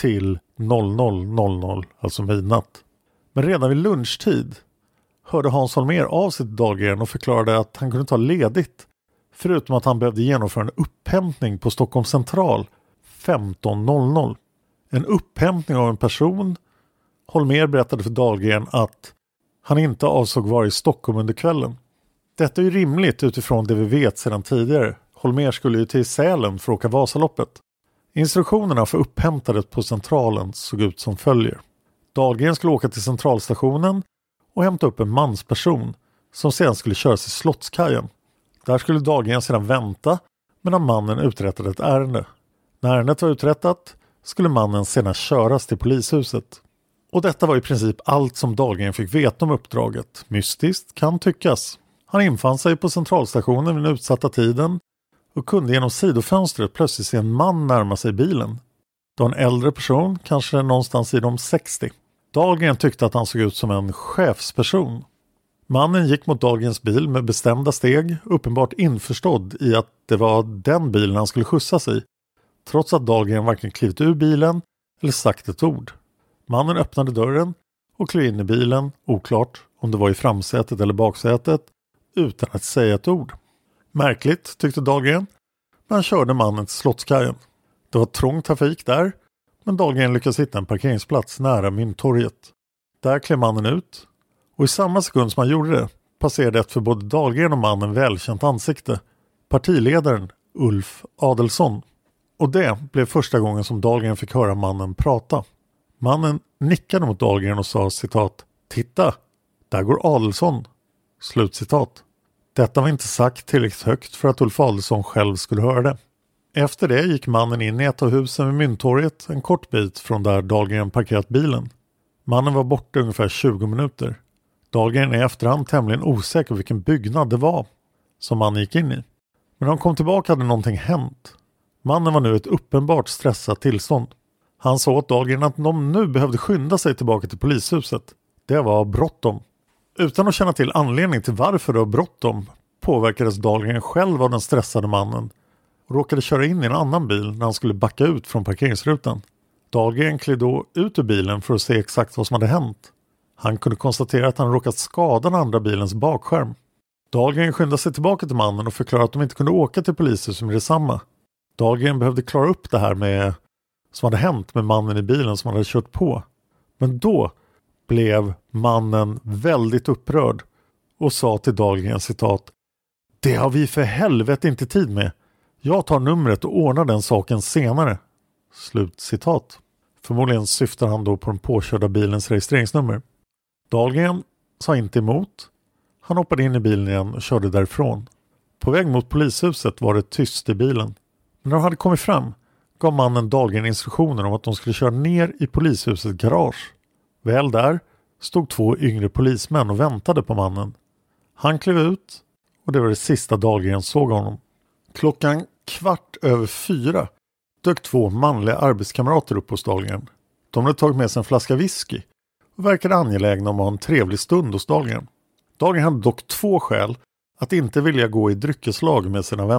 till 00.00, alltså midnatt. Men redan vid lunchtid hörde Hans Holmér av sig till Dahlgren och förklarade att han kunde ta ledigt förutom att han behövde genomföra en upphämtning på Stockholm central 15.00. En upphämtning av en person. Holmér berättade för Dahlgren att han inte avsåg vara i Stockholm under kvällen. Detta är ju rimligt utifrån det vi vet sedan tidigare. Holmér skulle ju till Sälen för att åka Vasaloppet. Instruktionerna för upphämtandet på centralen såg ut som följer. Dahlgren skulle åka till centralstationen och hämta upp en mansperson som sedan skulle köras till Slottskajen. Där skulle Dahlgren sedan vänta medan mannen uträttade ett ärende. När ärendet var uträttat skulle mannen sedan köras till polishuset. Och detta var i princip allt som Dahlgren fick veta om uppdraget. Mystiskt kan tyckas. Han infann sig på centralstationen vid den utsatta tiden och kunde genom sidofönstret plötsligt se en man närma sig bilen. Det var en äldre person, kanske någonstans i de 60. Dahlgren tyckte att han såg ut som en chefsperson. Mannen gick mot Dahlgrens bil med bestämda steg, uppenbart införstådd i att det var den bilen han skulle skjutsas i, trots att Dahlgren varken klivit ur bilen eller sagt ett ord. Mannen öppnade dörren och klev in i bilen, oklart om det var i framsätet eller baksätet, utan att säga ett ord. Märkligt, tyckte Dahlgren, men han körde mannen till Slottskajen. Det var trång trafik där, men Dahlgren lyckades hitta en parkeringsplats nära Mynttorget. Där klev mannen ut och i samma sekund som han gjorde det passerade ett för både Dahlgren och mannen välkänt ansikte. Partiledaren Ulf Adelsson. Och det blev första gången som Dahlgren fick höra mannen prata. Mannen nickade mot Dahlgren och sa citat Titta, där går Adelsson. Slutcitat. Detta var inte sagt tillräckligt högt för att Ulf Adelsson själv skulle höra det. Efter det gick mannen in i ett av husen vid Mynttorget en kort bit från där Dahlgren parkerat bilen. Mannen var borta ungefär 20 minuter. Dahlgren är i efterhand tämligen osäker på vilken byggnad det var som mannen gick in i. Men när han kom tillbaka hade någonting hänt. Mannen var nu i ett uppenbart stressat tillstånd. Han sa åt Dahlgren att de nu behövde skynda sig tillbaka till polishuset. Det var bråttom. Utan att känna till anledning till varför det var bråttom påverkades Dahlgren själv av den stressade mannen och råkade köra in i en annan bil när han skulle backa ut från parkeringsrutan. Dahlgren klev då ut ur bilen för att se exakt vad som hade hänt. Han kunde konstatera att han råkat skada den andra bilens bakskärm. Dahlgren skyndade sig tillbaka till mannen och förklarade att de inte kunde åka till polishuset med detsamma. Dahlgren behövde klara upp det här med som hade hänt med mannen i bilen som han hade kört på. Men då blev mannen väldigt upprörd och sa till Dahlgren citat Det har vi för helvete inte tid med. Jag tar numret och ordnar den saken senare. Slut citat. Förmodligen syftar han då på den påkörda bilens registreringsnummer. Dahlgren sa inte emot. Han hoppade in i bilen igen och körde därifrån. På väg mot polishuset var det tyst i bilen. Men när de hade kommit fram gav mannen Dahlgren instruktioner om att de skulle köra ner i polishusets garage. Väl där stod två yngre polismän och väntade på mannen. Han klev ut och det var det sista Dahlgren såg honom. Klockan kvart över fyra dök två manliga arbetskamrater upp hos Dahlgren. De hade tagit med sig en flaska whisky och verkade angelägna om att ha en trevlig stund hos Dahlgren. Dahlgren hade dock två skäl att inte vilja gå i dryckeslag med sina vänner.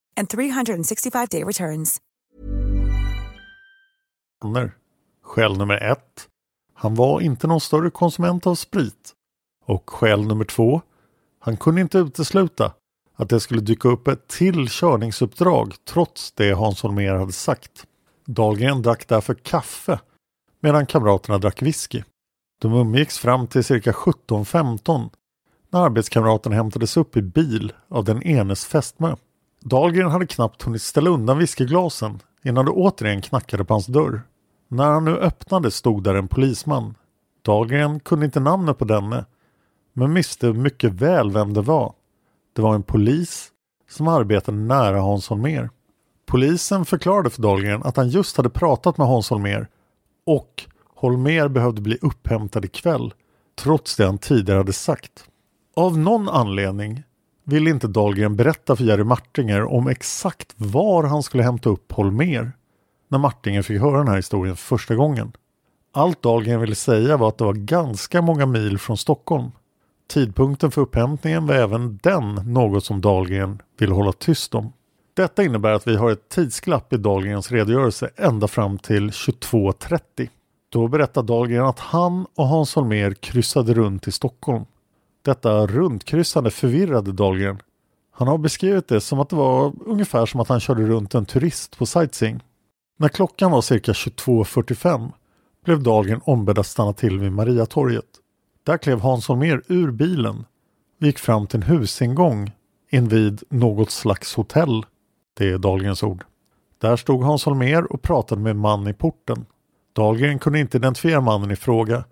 and 365-day returns. Skäl nummer ett. Han var inte någon större konsument av sprit. Och skäl nummer två. Han kunde inte utesluta att det skulle dyka upp ett till körningsuppdrag trots det Hans Holmér hade sagt. Dahlgren drack därför kaffe medan kamraterna drack whisky. De umgicks fram till cirka 17.15 när arbetskamraterna hämtades upp i bil av den enes fästmö. Dahlgren hade knappt hunnit ställa undan whiskyglasen innan det återigen knackade på hans dörr. När han nu öppnade stod där en polisman Dahlgren kunde inte namnet på denne men visste mycket väl vem det var. Det var en polis som arbetade nära Hans Holmér. Polisen förklarade för Dahlgren att han just hade pratat med Hans Holmér och Holmér behövde bli upphämtad ikväll trots det han tidigare hade sagt. Av någon anledning ville inte Dahlgren berätta för Jerry Martinger om exakt var han skulle hämta upp Holmér när Martinger fick höra den här historien första gången. Allt Dahlgren ville säga var att det var ganska många mil från Stockholm. Tidpunkten för upphämtningen var även den något som Dahlgren ville hålla tyst om. Detta innebär att vi har ett tidsglapp i Dahlgrens redogörelse ända fram till 22.30. Då berättar Dahlgren att han och Hans Holmér kryssade runt i Stockholm. Detta runtkryssande förvirrade Dahlgren. Han har beskrivit det som att det var ungefär som att han körde runt en turist på sightseeing. När klockan var cirka 22.45 blev Dahlgren ombedd att stanna till vid Mariatorget. Där klev Hans Holmér ur bilen och gick fram till en husingång invid något slags hotell. Det är Dahlgrens ord. Där stod Hans Holmér och pratade med en man i porten. Dahlgren kunde inte identifiera mannen i fråga.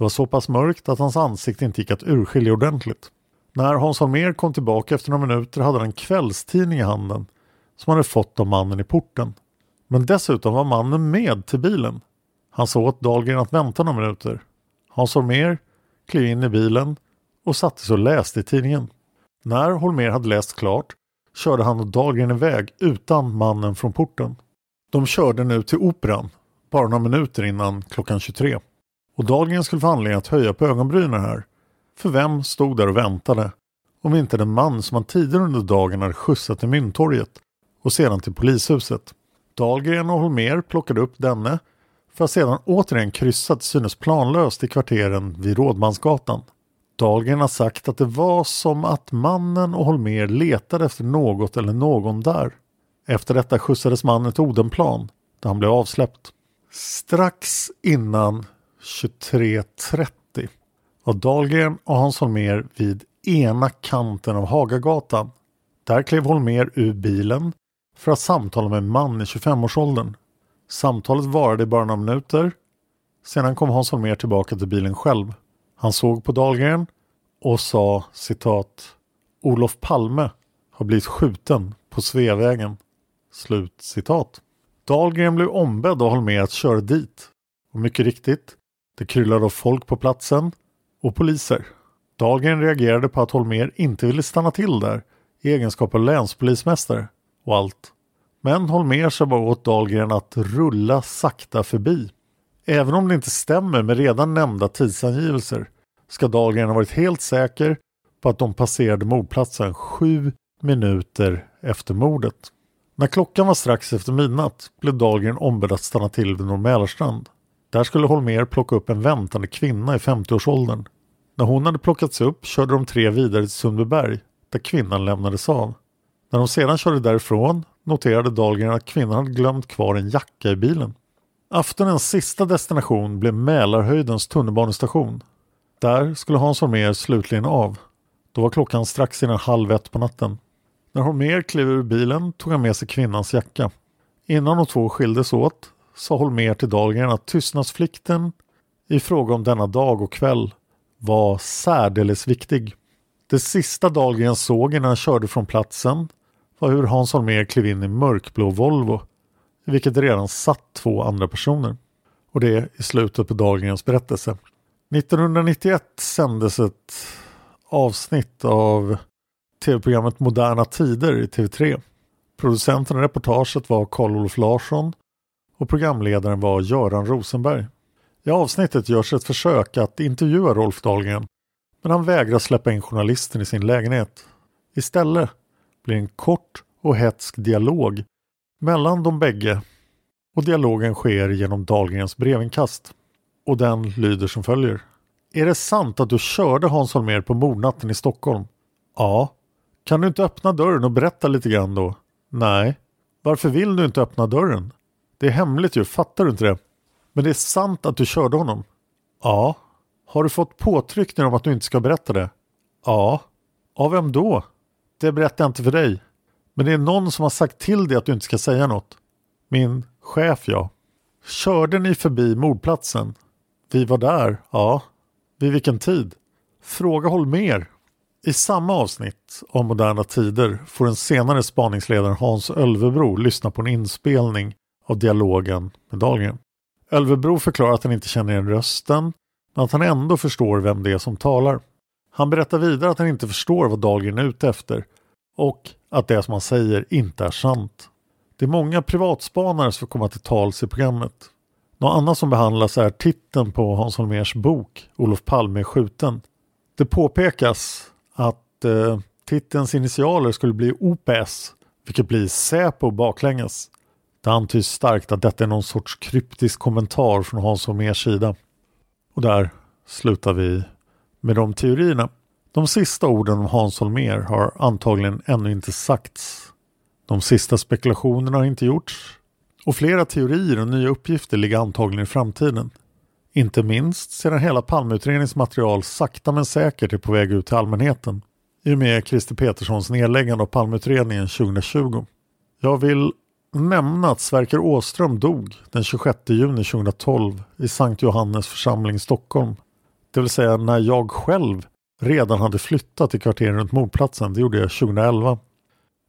Det var så pass mörkt att hans ansikte inte gick att urskilja ordentligt. När Hans Holmér kom tillbaka efter några minuter hade han en kvällstidning i handen som han hade fått av mannen i porten. Men dessutom var mannen med till bilen. Han sa åt Dahlgren att vänta några minuter. Hans Holmér klev in i bilen och satte sig och läste i tidningen. När Holmér hade läst klart körde han och Dahlgren iväg utan mannen från porten. De körde nu till Operan, bara några minuter innan klockan 23. Och Dahlgren skulle få anledning att höja på ögonbrynen här. För vem stod där och väntade? Om inte den man som han tidigare under dagen hade skjutsat till Mynttorget och sedan till polishuset. Dahlgren och Holmér plockade upp denne för att sedan återigen kryssa till synes planlöst i kvarteren vid Rådmansgatan. Dahlgren har sagt att det var som att mannen och Holmér letade efter något eller någon där. Efter detta skjutsades mannen till Odenplan där han blev avsläppt. Strax innan 23.30 var Dahlgren och Hans Holmér vid ena kanten av Hagagatan. Där klev Holmér ur bilen för att samtala med en man i 25-årsåldern. Samtalet varade i bara några minuter. Sedan kom Hans Holmér tillbaka till bilen själv. Han såg på Dahlgren och sa citat Olof Palme har blivit skjuten på Sveavägen. Slut citat. Dahlgren blev ombedd av Holmér att köra dit. Och mycket riktigt, det kryllade av folk på platsen och poliser. Dahlgren reagerade på att Holmér inte ville stanna till där i egenskap av länspolismästare och allt. Men Holmér sa bara åt Dahlgren att rulla sakta förbi. Även om det inte stämmer med redan nämnda tidsangivelser ska Dahlgren ha varit helt säker på att de passerade mordplatsen sju minuter efter mordet. När klockan var strax efter midnatt blev Dahlgren ombedd att stanna till vid Norr där skulle Holmér plocka upp en väntande kvinna i 50-årsåldern. När hon hade plockats upp körde de tre vidare till Sundbyberg där kvinnan lämnades av. När de sedan körde därifrån noterade Dahlgren att kvinnan hade glömt kvar en jacka i bilen. Aftonens sista destination blev Mälarhöjdens tunnelbanestation. Där skulle Hans Holmér slutligen av. Då var klockan strax innan halv ett på natten. När Holmér klev ur bilen tog han med sig kvinnans jacka. Innan de två skildes åt sa Holmér till Dahlgren att tystnadsplikten i fråga om denna dag och kväll var särdeles viktig. Det sista Dahlgren såg innan han körde från platsen var hur Hans Holmér klev in i mörkblå Volvo i vilket redan satt två andra personer. Och det i slutet på Dahlgrens berättelse. 1991 sändes ett avsnitt av tv-programmet Moderna Tider i TV3. Producenten av reportaget var Carl-Olof Larsson och programledaren var Göran Rosenberg. I avsnittet görs ett försök att intervjua Rolf Dahlgren men han vägrar släppa in journalisten i sin lägenhet. Istället blir en kort och hetsk dialog mellan de bägge och dialogen sker genom Dahlgrens brevinkast. Och den lyder som följer. Är det sant att du körde Hans Holmér på mordnatten i Stockholm? Ja. Kan du inte öppna dörren och berätta lite grann då? Nej. Varför vill du inte öppna dörren? Det är hemligt ju, fattar du inte det? Men det är sant att du körde honom? Ja. Har du fått påtryckningar om att du inte ska berätta det? Ja. Av vem då? Det berättar jag inte för dig. Men det är någon som har sagt till dig att du inte ska säga något. Min chef ja. Körde ni förbi mordplatsen? Vi var där, ja. Vid vilken tid? Fråga Holmer. I samma avsnitt om moderna tider får den senare spaningsledaren Hans Ölvebro lyssna på en inspelning av dialogen med Dahlgren. Ölvebro förklarar att han inte känner igen rösten men att han ändå förstår vem det är som talar. Han berättar vidare att han inte förstår vad Dahlgren är ute efter och att det som han säger inte är sant. Det är många privatspanare som får komma till tals i programmet. Något annat som behandlas är titeln på Hans Holmers bok Olof Palme är skjuten. Det påpekas att eh, titelns initialer skulle bli OPS, vilket blir Säpo baklänges. Det antyds starkt att detta är någon sorts kryptisk kommentar från Hans Holmérs sida. Och där slutar vi med de teorierna. De sista orden om Hans Holmér har antagligen ännu inte sagts. De sista spekulationerna har inte gjorts och flera teorier och nya uppgifter ligger antagligen i framtiden. Inte minst sedan hela Palmeutredningens material sakta men säkert är på väg ut till allmänheten i och med Christer Peterssons nedläggande av Palmeutredningen 2020. Jag vill nämna att Sverker Åström dog den 26 juni 2012 i Sankt Johannes församling Stockholm. Det vill säga när jag själv redan hade flyttat till kvarteren runt mordplatsen. Det gjorde jag 2011.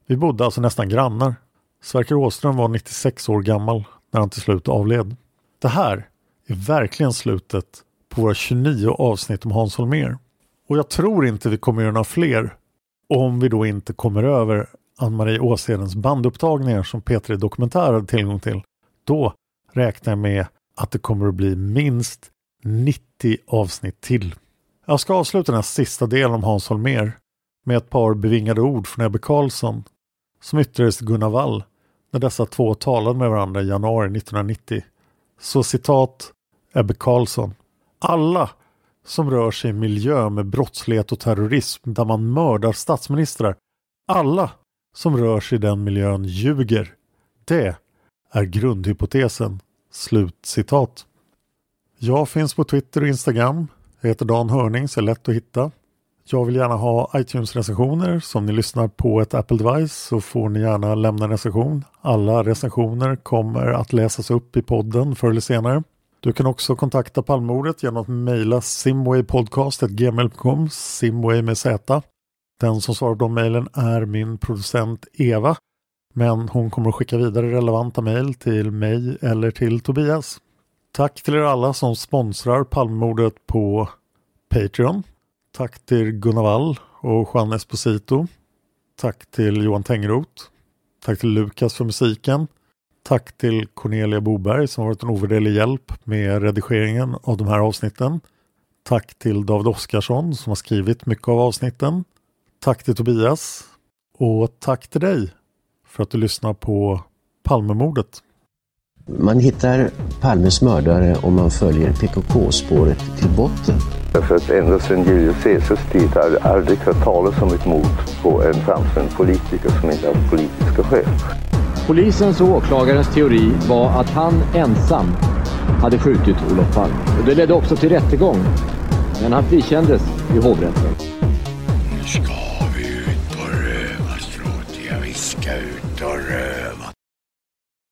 Vi bodde alltså nästan grannar. Sverker Åström var 96 år gammal när han till slut avled. Det här är verkligen slutet på våra 29 avsnitt om Hans Holmér. Och jag tror inte vi kommer göra några fler om vi då inte kommer över Ann-Marie Åshedens bandupptagningar som P3 Dokumentär hade tillgång till. Då räknar jag med att det kommer att bli minst 90 avsnitt till. Jag ska avsluta den här sista delen om Hans Holmér med ett par bevingade ord från Ebbe Carlsson som yttrades till Gunnar Wall när dessa två talade med varandra i januari 1990. Så citat Ebbe Carlsson. Alla som rör sig i miljö med brottslighet och terrorism där man mördar statsministrar. Alla som rör sig i den miljön ljuger. Det är grundhypotesen. Slut citat. Jag finns på Twitter och Instagram. Jag heter Dan Hörning så är lätt att hitta. Jag vill gärna ha iTunes-recensioner. Så om ni lyssnar på ett Apple device så får ni gärna lämna en recension. Alla recensioner kommer att läsas upp i podden förr eller senare. Du kan också kontakta Palmordet genom att mejla simwaypodcast.gmail.com Simway med Z. Den som svarar på de mejlen är min producent Eva. Men hon kommer att skicka vidare relevanta mejl till mig eller till Tobias. Tack till er alla som sponsrar Palmemordet på Patreon. Tack till Gunnar Wall och Juan Esposito. Tack till Johan Tengroth. Tack till Lukas för musiken. Tack till Cornelia Boberg som varit en ovärderlig hjälp med redigeringen av de här avsnitten. Tack till David Oskarsson som har skrivit mycket av avsnitten. Tack till Tobias. Och tack till dig för att du lyssnar på Palmemordet. Man hittar Palmes mördare om man följer PKK-spåret till botten. Därför att ända sedan Julius Caesars tid har jag aldrig hört talas om ett mord på en framstående politiker som inte haft politiska skäl. Polisens och åklagarens teori var att han ensam hade skjutit Olof Palme. Och det ledde också till rättegång. Men han frikändes i hovrätten. Nu ska vi ut på rövarstråt, jag viskar ut och röva.